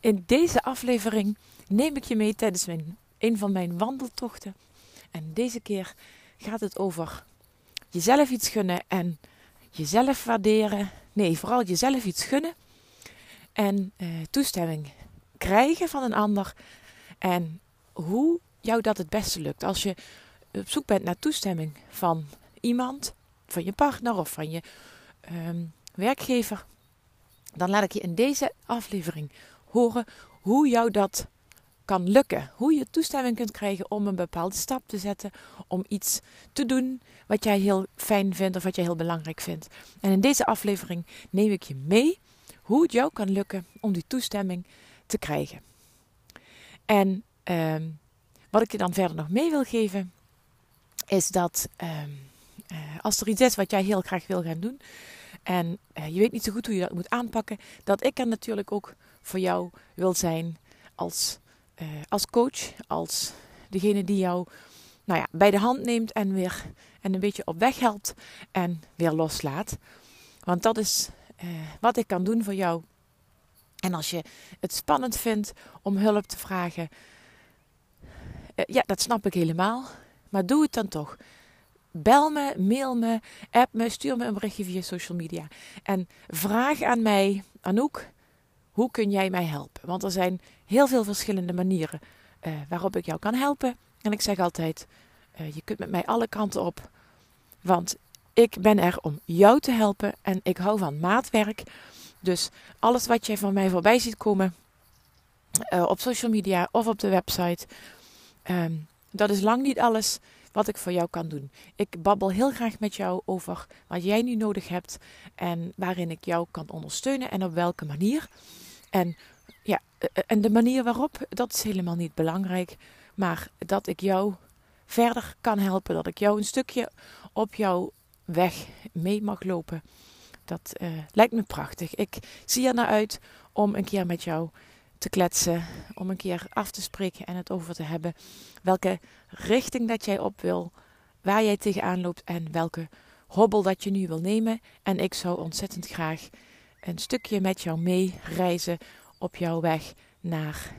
In deze aflevering neem ik je mee tijdens mijn, een van mijn wandeltochten. En deze keer gaat het over jezelf iets gunnen en jezelf waarderen. Nee, vooral jezelf iets gunnen en eh, toestemming krijgen van een ander. En hoe jou dat het beste lukt. Als je op zoek bent naar toestemming van iemand, van je partner of van je ehm, werkgever, dan laat ik je in deze aflevering horen hoe jou dat kan lukken. Hoe je toestemming kunt krijgen om een bepaalde stap te zetten, om iets te doen wat jij heel fijn vindt of wat jij heel belangrijk vindt. En in deze aflevering neem ik je mee hoe het jou kan lukken om die toestemming te krijgen. En ehm, wat ik je dan verder nog mee wil geven, is dat ehm, eh, als er iets is wat jij heel graag wil gaan doen, en uh, je weet niet zo goed hoe je dat moet aanpakken, dat ik er natuurlijk ook voor jou wil zijn als, uh, als coach, als degene die jou nou ja, bij de hand neemt en weer en een beetje op weg helpt en weer loslaat. Want dat is uh, wat ik kan doen voor jou. En als je het spannend vindt om hulp te vragen, ja, dat snap ik helemaal. Maar doe het dan toch. Bel me, mail me, app me, stuur me een berichtje via social media. En vraag aan mij, Anouk, hoe kun jij mij helpen? Want er zijn heel veel verschillende manieren uh, waarop ik jou kan helpen. En ik zeg altijd, uh, je kunt met mij alle kanten op. Want ik ben er om jou te helpen en ik hou van maatwerk. Dus alles wat jij van mij voorbij ziet komen uh, op social media of op de website, um, dat is lang niet alles wat ik voor jou kan doen. Ik babbel heel graag met jou over wat jij nu nodig hebt en waarin ik jou kan ondersteunen en op welke manier. En, ja, eh, eh, en de manier waarop, dat is helemaal niet belangrijk, maar dat ik jou verder kan helpen, dat ik jou een stukje op jouw weg mee mag lopen. Dat uh, lijkt me prachtig. Ik zie er naar uit om een keer met jou te kletsen, om een keer af te spreken en het over te hebben. Welke richting dat jij op wil, waar jij tegenaan loopt en welke hobbel dat je nu wil nemen. En ik zou ontzettend graag een stukje met jou mee reizen op jouw weg naar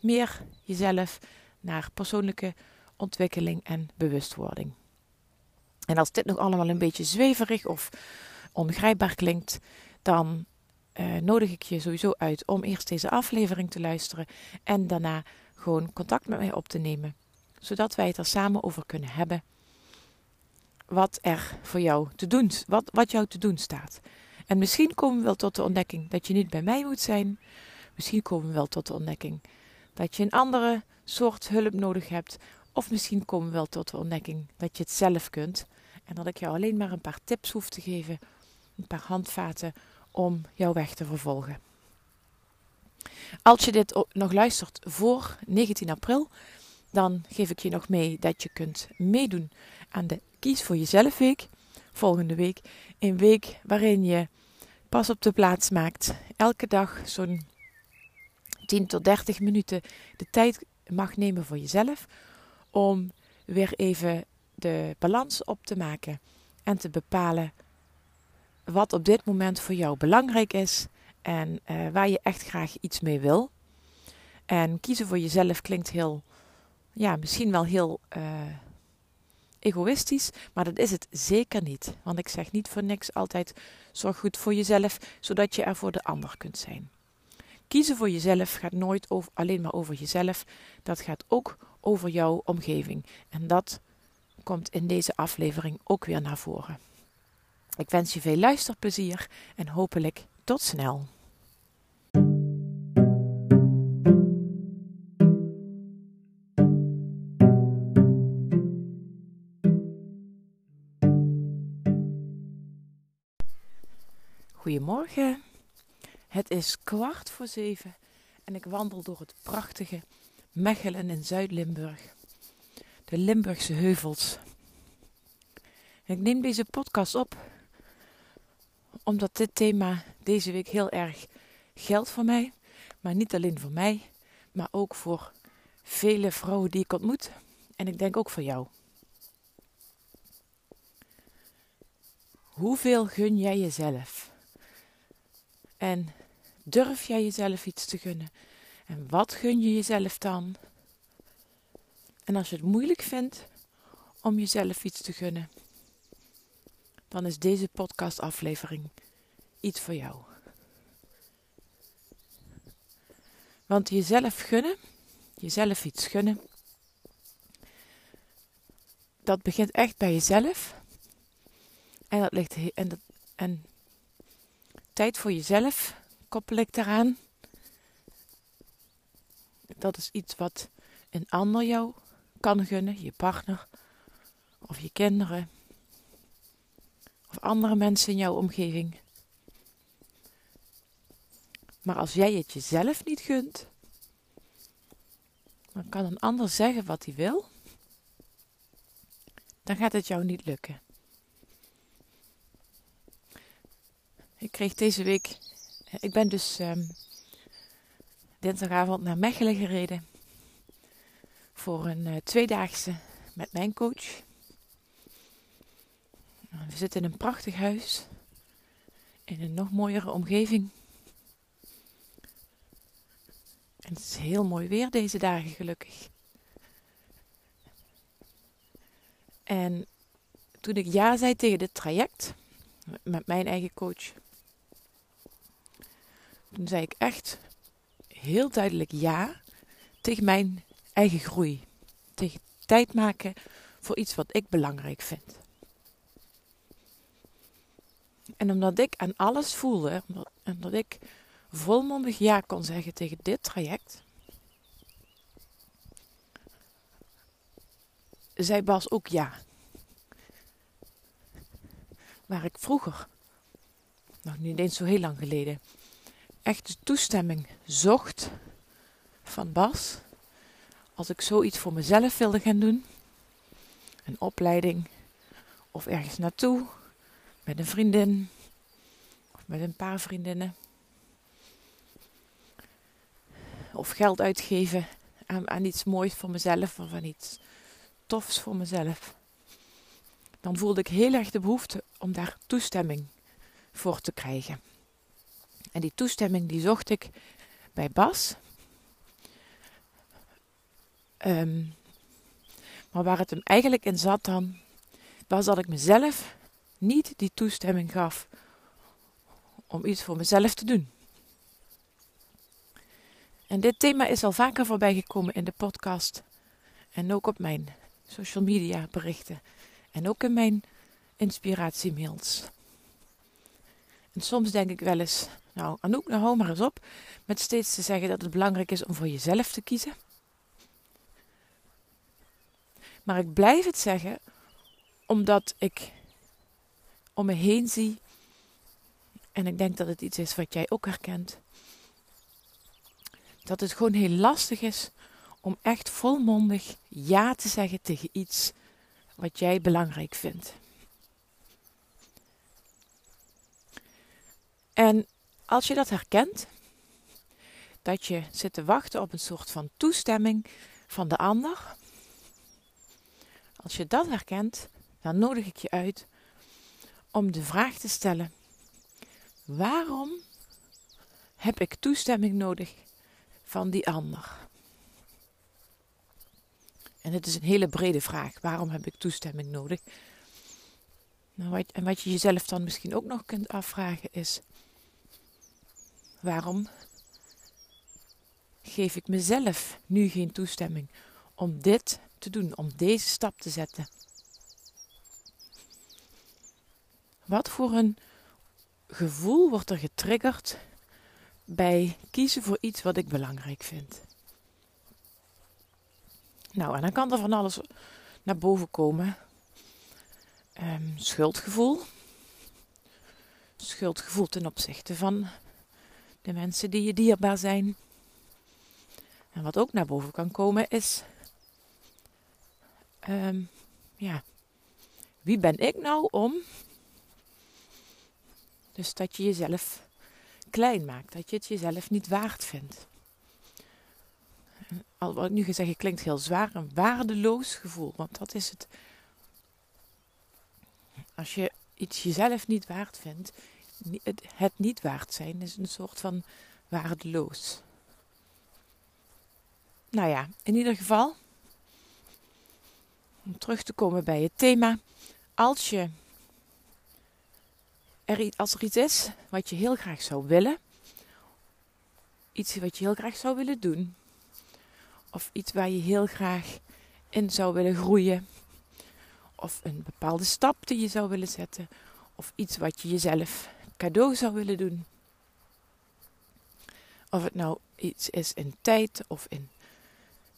meer jezelf, naar persoonlijke ontwikkeling en bewustwording. En als dit nog allemaal een beetje zweverig of ongrijpbaar klinkt, dan uh, nodig ik je sowieso uit om eerst deze aflevering te luisteren en daarna gewoon contact met mij op te nemen, zodat wij het er samen over kunnen hebben. Wat er voor jou te doen, wat, wat jou te doen staat. En misschien komen we wel tot de ontdekking dat je niet bij mij moet zijn. Misschien komen we wel tot de ontdekking dat je een andere soort hulp nodig hebt. Of misschien komen we wel tot de ontdekking dat je het zelf kunt. En dat ik jou alleen maar een paar tips hoef te geven, een paar handvaten om jouw weg te vervolgen. Als je dit nog luistert voor 19 april, dan geef ik je nog mee dat je kunt meedoen aan de Kies voor Jezelf Week. Volgende week. Een week waarin je pas op de plaats maakt. Elke dag zo'n 10 tot 30 minuten de tijd mag nemen voor jezelf. Om weer even de balans op te maken en te bepalen wat op dit moment voor jou belangrijk is en uh, waar je echt graag iets mee wil. En kiezen voor jezelf klinkt heel, ja, misschien wel heel uh, egoïstisch, maar dat is het zeker niet. Want ik zeg niet voor niks altijd: zorg goed voor jezelf, zodat je er voor de ander kunt zijn. kiezen voor jezelf gaat nooit over, alleen maar over jezelf. Dat gaat ook over jouw omgeving. En dat komt in deze aflevering ook weer naar voren. Ik wens je veel luisterplezier en hopelijk tot snel. Goedemorgen. Het is kwart voor zeven en ik wandel door het prachtige Mechelen in Zuid-Limburg. De Limburgse heuvels. ik neem deze podcast op omdat dit thema deze week heel erg geldt voor mij. Maar niet alleen voor mij, maar ook voor vele vrouwen die ik ontmoet. En ik denk ook voor jou. Hoeveel gun jij jezelf? En durf jij jezelf iets te gunnen? En wat gun je jezelf dan? En als je het moeilijk vindt om jezelf iets te gunnen, dan is deze podcastaflevering iets voor jou. Want jezelf gunnen, jezelf iets gunnen, dat begint echt bij jezelf. En dat ligt en, dat, en tijd voor jezelf koppel ik daaraan. Dat is iets wat een ander jou kan gunnen, je partner of je kinderen of andere mensen in jouw omgeving. Maar als jij het jezelf niet gunt, dan kan een ander zeggen wat hij wil, dan gaat het jou niet lukken. Ik kreeg deze week, ik ben dus um, dinsdagavond naar Mechelen gereden voor een uh, tweedaagse met mijn coach. We zitten in een prachtig huis in een nog mooiere omgeving. En het is heel mooi weer deze dagen, gelukkig. En toen ik ja zei tegen dit traject met mijn eigen coach, toen zei ik echt heel duidelijk ja tegen mijn eigen groei. Tegen tijd maken voor iets wat ik belangrijk vind. En omdat ik aan alles voelde, en dat ik volmondig ja kon zeggen tegen dit traject, zei Bas ook ja. Waar ik vroeger, nog niet eens zo heel lang geleden, echt de toestemming zocht van Bas. Als ik zoiets voor mezelf wilde gaan doen, een opleiding of ergens naartoe met een vriendin of met een paar vriendinnen. Of geld uitgeven aan, aan iets moois voor mezelf of aan iets tofs voor mezelf. Dan voelde ik heel erg de behoefte om daar toestemming voor te krijgen. En die toestemming die zocht ik bij Bas. Ehm, maar waar het hem eigenlijk in zat dan, was dat ik mezelf niet die toestemming gaf om iets voor mezelf te doen. En dit thema is al vaker voorbij gekomen in de podcast en ook op mijn social media berichten en ook in mijn inspiratiemails. En soms denk ik wel eens, nou Anouk, nou hou maar eens op met steeds te zeggen dat het belangrijk is om voor jezelf te kiezen. Maar ik blijf het zeggen omdat ik om me heen zie. En ik denk dat het iets is wat jij ook herkent. Dat het gewoon heel lastig is om echt volmondig ja te zeggen tegen iets wat jij belangrijk vindt. En als je dat herkent, dat je zit te wachten op een soort van toestemming van de ander. Als je dat herkent, dan nodig ik je uit om de vraag te stellen: waarom heb ik toestemming nodig van die ander? En het is een hele brede vraag. Waarom heb ik toestemming nodig? Nou, en wat je jezelf dan misschien ook nog kunt afvragen is: waarom geef ik mezelf nu geen toestemming om dit te doen, om deze stap te zetten? Wat voor een gevoel wordt er getriggerd bij kiezen voor iets wat ik belangrijk vind? Nou, en dan kan er van alles naar boven komen. Um, schuldgevoel. Schuldgevoel ten opzichte van de mensen die je dierbaar zijn. En wat ook naar boven kan komen is, um, ja, wie ben ik nou om? Dus dat je jezelf klein maakt, dat je het jezelf niet waard vindt. Al wat ik nu gezegd klinkt heel zwaar, een waardeloos gevoel, want dat is het. Als je iets jezelf niet waard vindt, het, niet waard zijn is een soort van waardeloos. Nou ja, in ieder geval, om terug te komen bij het thema, als je er, als er iets is wat je heel graag zou willen, iets wat je heel graag zou willen doen, of iets waar je heel graag in zou willen groeien, of een bepaalde stap die je zou willen zetten, of iets wat je jezelf cadeau zou willen doen. Of het nou iets is in tijd of in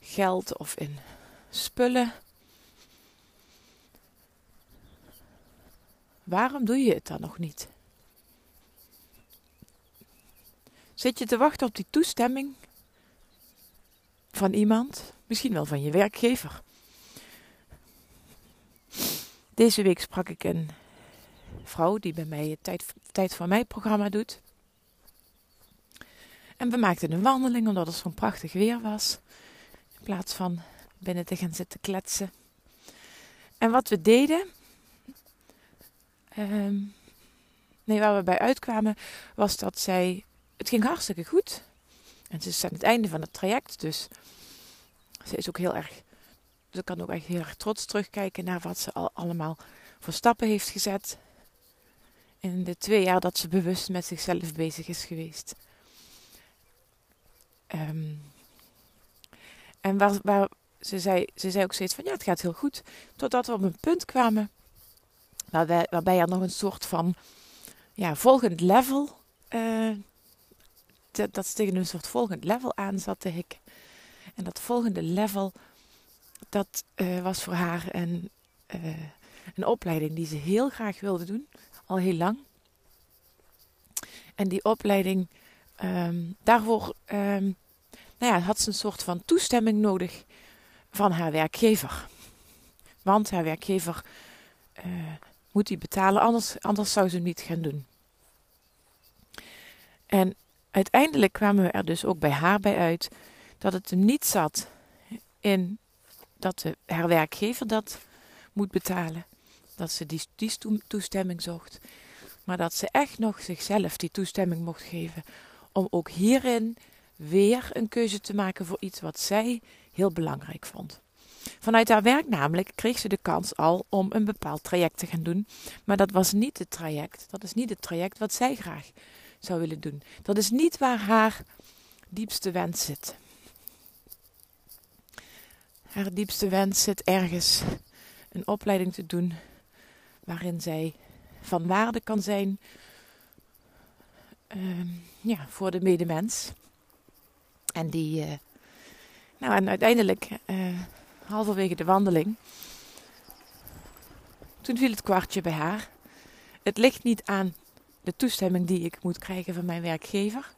geld of in spullen. Waarom doe je het dan nog niet? Zit je te wachten op die toestemming van iemand, misschien wel van je werkgever? Deze week sprak ik een vrouw die bij mij het Tijd, tijd voor Mij programma doet. En we maakten een wandeling omdat het zo'n prachtig weer was. In plaats van binnen te gaan zitten kletsen. En wat we deden. Ehm, nee, waar we bij uitkwamen was dat zij. Het ging hartstikke goed. En ze is aan het einde van het traject, dus ze is ook heel erg. Ze kan ook echt heel erg trots terugkijken naar wat ze al allemaal voor stappen heeft gezet in de twee jaar dat ze bewust met zichzelf bezig is geweest. Ehm, en waar, waar ze, zei, ze zei ook steeds van ja, het gaat heel goed. Totdat we op een punt kwamen waarbij, waarbij er nog een soort van ja, volgend level. Uh, dat, ze tegen een soort volgend level aan zat te. En dat volgende level, dat uh, was voor haar een, uh, een opleiding die ze heel graag wilde doen al heel lang. En die opleiding, um, daarvoor um, nou ja, had ze een soort van toestemming nodig van haar werkgever. Want haar werkgever uh, moet die betalen, anders, anders zou ze niet gaan doen. En uiteindelijk kwamen we er dus ook bij haar bij uit dat het hem niet zat in dat de, haar werkgever dat moet betalen dat ze die, toestemming zocht. Maar dat ze echt nog zichzelf die toestemming mocht geven. Om ook hierin weer een keuze te maken voor iets wat zij heel belangrijk vond. Vanuit haar werk namelijk kreeg ze de kans al om een bepaald traject te gaan doen. Maar dat was niet het traject. Dat is niet het traject wat zij graag zou willen doen. Dat is niet waar haar diepste wens zit. Haar diepste wens zit ergens een opleiding te doen waarin zij van waarde kan zijn uh, ja, voor de medemens. En die, uh, nou en uiteindelijk, uh, halverwege de wandeling, toen viel het kwartje bij haar. Het ligt niet aan de toestemming die ik moet krijgen van mijn werkgever.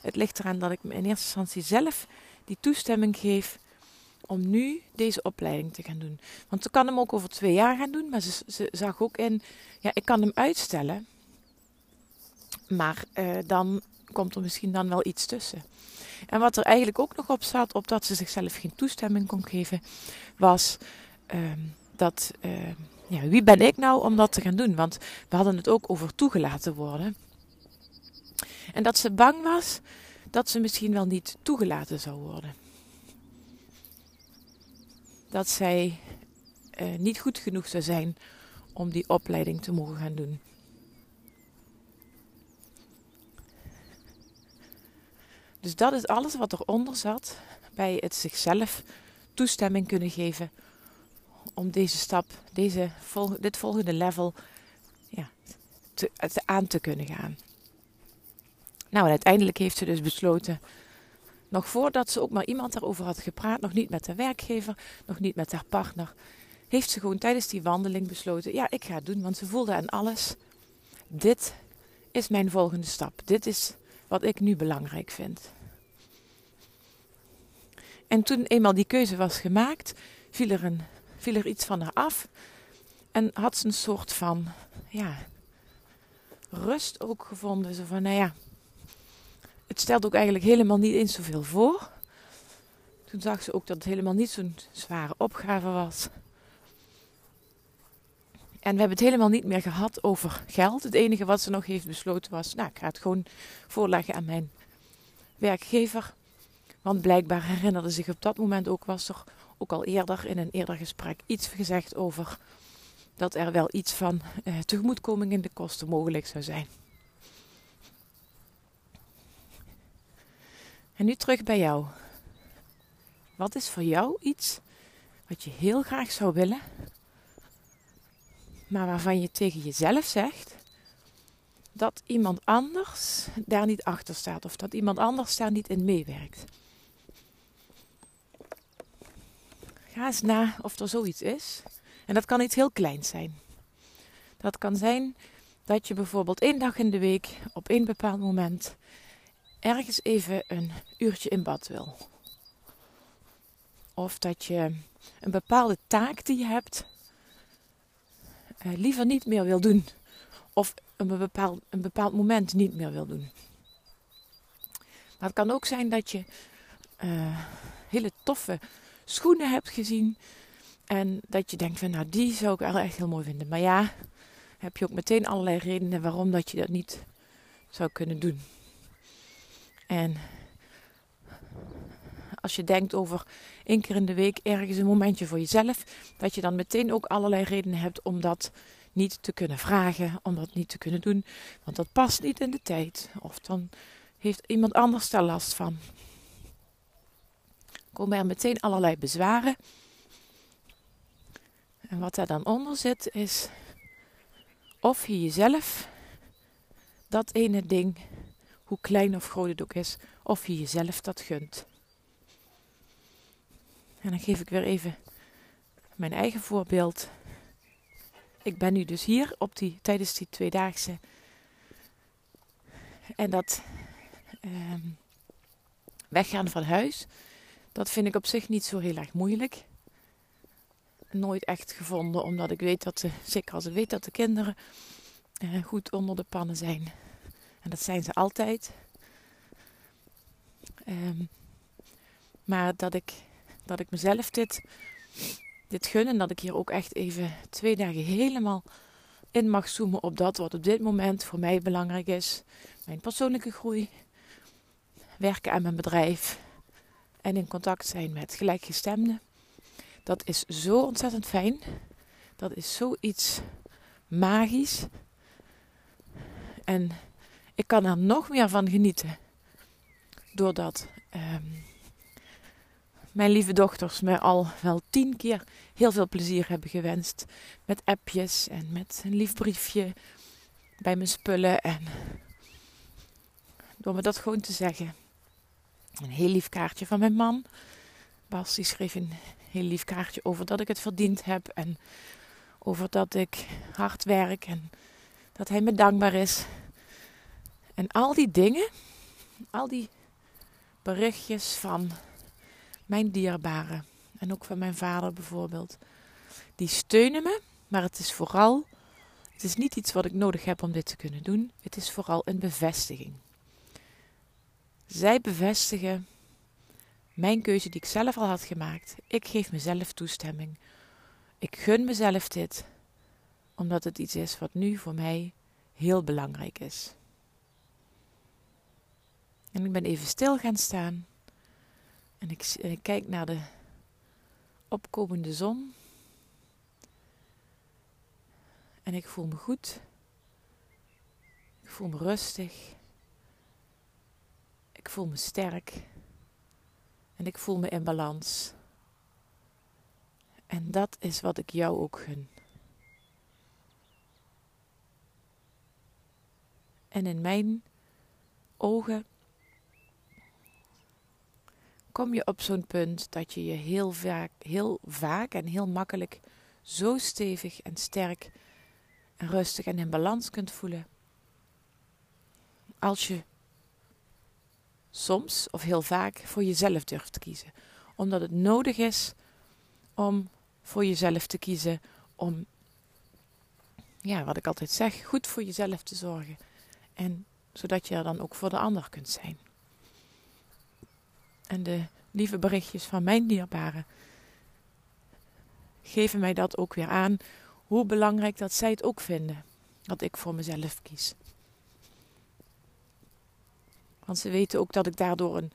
Het ligt eraan dat ik in eerste instantie zelf die toestemming geef om nu deze opleiding te gaan doen. Want ze kan hem ook over twee jaar gaan doen, maar ze, ze zag ook in, ja, ik kan hem uitstellen, maar uh, dan komt er misschien dan wel iets tussen. En wat er eigenlijk ook nog op zat, op dat ze zichzelf geen toestemming kon geven, was uh, dat, uh, ja, wie ben ik nou om dat te gaan doen? Want we hadden het ook over toegelaten worden. En dat ze bang was dat ze misschien wel niet toegelaten zou worden dat zij uh, niet goed genoeg zou zijn om die opleiding te mogen gaan doen. Dus dat is alles wat eronder zat bij het zichzelf toestemming kunnen geven om deze stap, deze, dit volgende level ja, te, aan te kunnen gaan. Nou, en uiteindelijk heeft ze dus besloten, nog voordat ze ook maar iemand daarover had gepraat, nog niet met de werkgever, nog niet met haar partner, heeft ze gewoon tijdens die wandeling besloten: ja, ik ga het doen, want ze voelde aan alles: dit is mijn volgende stap. Dit is wat ik nu belangrijk vind. En toen eenmaal die keuze was gemaakt, viel er, een, viel er iets van haar af. En had ze een soort van, ja, rust ook gevonden. Zo van, nou ja, het stelt ook eigenlijk helemaal niet eens zoveel voor. Toen zag ze ook dat het helemaal niet zo'n zware opgave was. En we hebben het helemaal niet meer gehad over geld. Het enige wat ze nog heeft besloten was: Nou, ik ga het gewoon voorleggen aan mijn werkgever. Want blijkbaar herinnerde zich op dat moment ook, was er ook al eerder in een eerder gesprek iets gezegd over dat er wel iets van eh, tegemoetkoming in de kosten mogelijk zou zijn. En nu terug bij jou. Wat is voor jou iets wat je heel graag zou willen, maar waarvan je tegen jezelf zegt dat iemand anders daar niet achter staat of dat iemand anders daar niet in meewerkt? Ga eens na of er zoiets is. En dat kan iets heel kleins zijn. Dat kan zijn dat je bijvoorbeeld één dag in de week op één bepaald moment ergens even een uurtje in bad wil. Of dat je een bepaalde taak die je hebt uh, liever niet meer wil doen. Of een bepaald, een bepaald moment niet meer wil doen. Maar het kan ook zijn dat je uh, hele toffe schoenen hebt gezien. En dat je denkt van nou die zou ik wel echt heel mooi vinden. Maar ja, heb je ook meteen allerlei redenen waarom dat je dat niet zou kunnen doen. En als je denkt over één keer in de week ergens een momentje voor jezelf, dat je dan meteen ook allerlei redenen hebt om dat niet te kunnen vragen, om dat niet te kunnen doen, want dat past niet in de tijd. Of dan heeft iemand anders daar last van. Komen er meteen allerlei bezwaren. En wat daar dan onder zit is of je jezelf dat ene ding, hoe klein of groot het ook is, of je jezelf dat gunt. En dan geef ik weer even mijn eigen voorbeeld. Ik ben nu dus hier op die, tijdens die tweedaagse. En dat ehm, weggaan van huis, dat vind ik op zich niet zo heel erg moeilijk. Nooit echt gevonden, omdat ik weet dat de, zeker als ik weet dat de kinderen eh, goed onder de pannen zijn. En dat zijn ze altijd. Um, maar dat ik dat ik mezelf dit, dit gun. En dat ik hier ook echt even twee dagen helemaal in mag zoomen op dat wat op dit moment voor mij belangrijk is. Mijn persoonlijke groei. Werken aan mijn bedrijf. En in contact zijn met gelijkgestemden. Dat is zo ontzettend fijn. Dat is zoiets magisch. En ik kan er nog meer van genieten. Doordat um, mijn lieve dochters me al wel tien keer heel veel plezier hebben gewenst. Met appjes en met een lief briefje bij mijn spullen. En door me dat gewoon te zeggen. Een heel lief kaartje van mijn man. Bas die schreef een heel lief kaartje over dat ik het verdiend heb. En over dat ik hard werk en dat hij me dankbaar is. En al die dingen, al die berichtjes van mijn dierbaren en ook van mijn vader bijvoorbeeld, die steunen me, maar het is vooral, het is niet iets wat ik nodig heb om dit te kunnen doen, het is vooral een bevestiging. Zij bevestigen mijn keuze die ik zelf al had gemaakt. Ik geef mezelf toestemming. Ik gun mezelf dit, omdat het iets is wat nu voor mij heel belangrijk is. En ik ben even stil gaan staan en ik, ik kijk naar de opkomende zon. En ik voel me goed. Ik voel me rustig. Ik voel me sterk. En ik voel me in balans. En dat is wat ik jou ook gun. En in mijn ogen kom je op zo'n punt dat je je heel vaak, heel vaak en heel makkelijk zo stevig en sterk en rustig en in balans kunt voelen. Als je soms of heel vaak voor jezelf durft kiezen. Omdat het nodig is om voor jezelf te kiezen. Om, ja, wat ik altijd zeg, goed voor jezelf te zorgen. En zodat je er dan ook voor de ander kunt zijn. En de lieve berichtjes van mijn dierbaren geven mij dat ook weer aan. Hoe belangrijk dat zij het ook vinden. Dat ik voor mezelf kies. Want ze weten ook dat ik daardoor een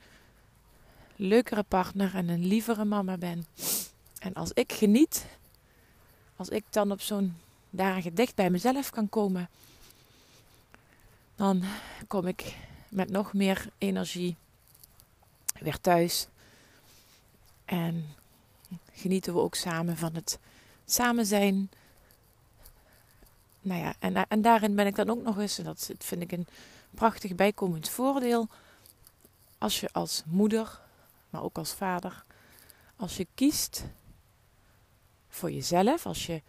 leukere partner en een lievere mama ben. En als ik geniet, als ik dan op zo'n dagen dicht bij mezelf kan komen, dan kom ik met nog meer energie weer thuis. En genieten we ook samen van het samen zijn. Nou ja, en, en daarin ben ik dan ook nog eens, en dat vind ik een prachtig bijkomend voordeel, als je als moeder, maar ook als vader, als je kiest voor jezelf, als je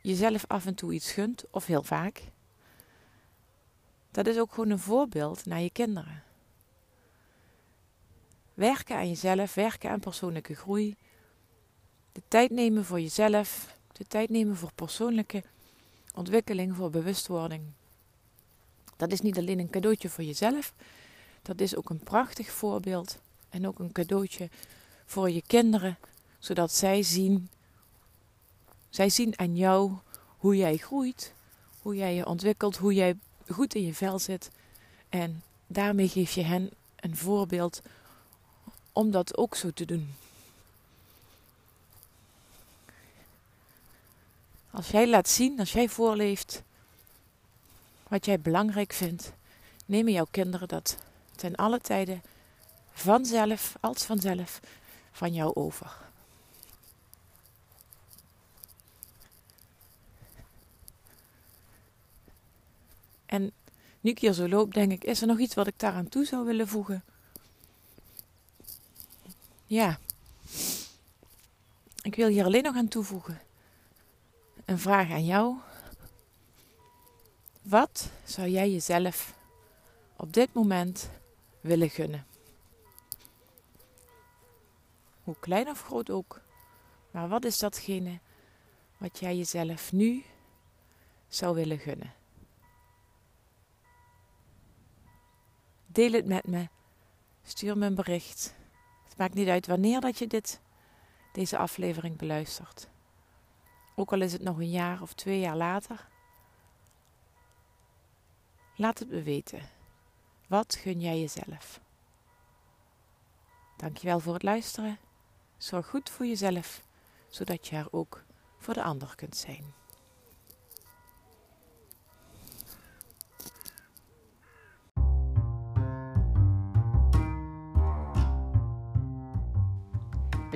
jezelf af en toe iets gunt, of heel vaak, dat is ook gewoon een voorbeeld naar je kinderen. Werken aan jezelf, werken aan persoonlijke groei, de tijd nemen voor jezelf, de tijd nemen voor persoonlijke ontwikkeling, voor bewustwording. Dat is niet alleen een cadeautje voor jezelf, dat is ook een prachtig voorbeeld en ook een cadeautje voor je kinderen, zodat zij zien, zij zien aan jou hoe jij groeit, hoe jij je ontwikkelt, hoe jij goed in je vel zit. En daarmee geef je hen een voorbeeld om dat ook zo te doen. Als jij laat zien, als jij voorleeft wat jij belangrijk vindt, nemen jouw kinderen dat ten alle tijden vanzelf, als vanzelf, van jou over. En nu ik hier zo loop, denk ik, is er nog iets wat ik daaraan toe zou willen voegen? Ja. Ik wil hier alleen nog aan toevoegen. Een vraag aan jou. Wat zou jij jezelf op dit moment willen gunnen? Hoe klein of groot ook. Maar wat is datgene wat jij jezelf nu zou willen gunnen? Deel het met me. Stuur me een bericht. Maakt niet uit wanneer dat je dit, deze aflevering beluistert. Ook al is het nog een jaar of twee jaar later. Laat het me weten. Wat gun jij jezelf? Dankjewel voor het luisteren. Zorg goed voor jezelf, zodat je er ook voor de ander kunt zijn.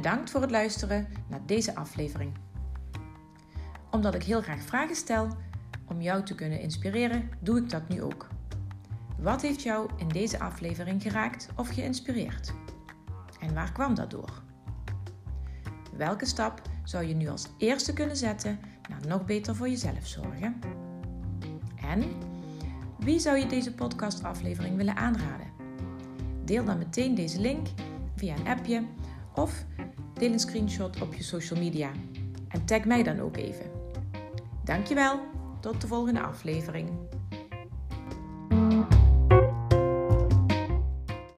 Bedankt voor het luisteren naar deze aflevering. Omdat ik heel graag vragen stel om jou te kunnen inspireren, doe ik dat nu ook. Wat heeft jou in deze aflevering geraakt of geïnspireerd? En waar kwam dat door? Welke stap zou je nu als eerste kunnen zetten naar nog beter voor jezelf zorgen? En wie zou je deze podcastaflevering willen aanraden? Deel dan meteen deze link via een appje of een screenshot op je social media en tag mij dan ook even. Dankjewel, tot de volgende aflevering.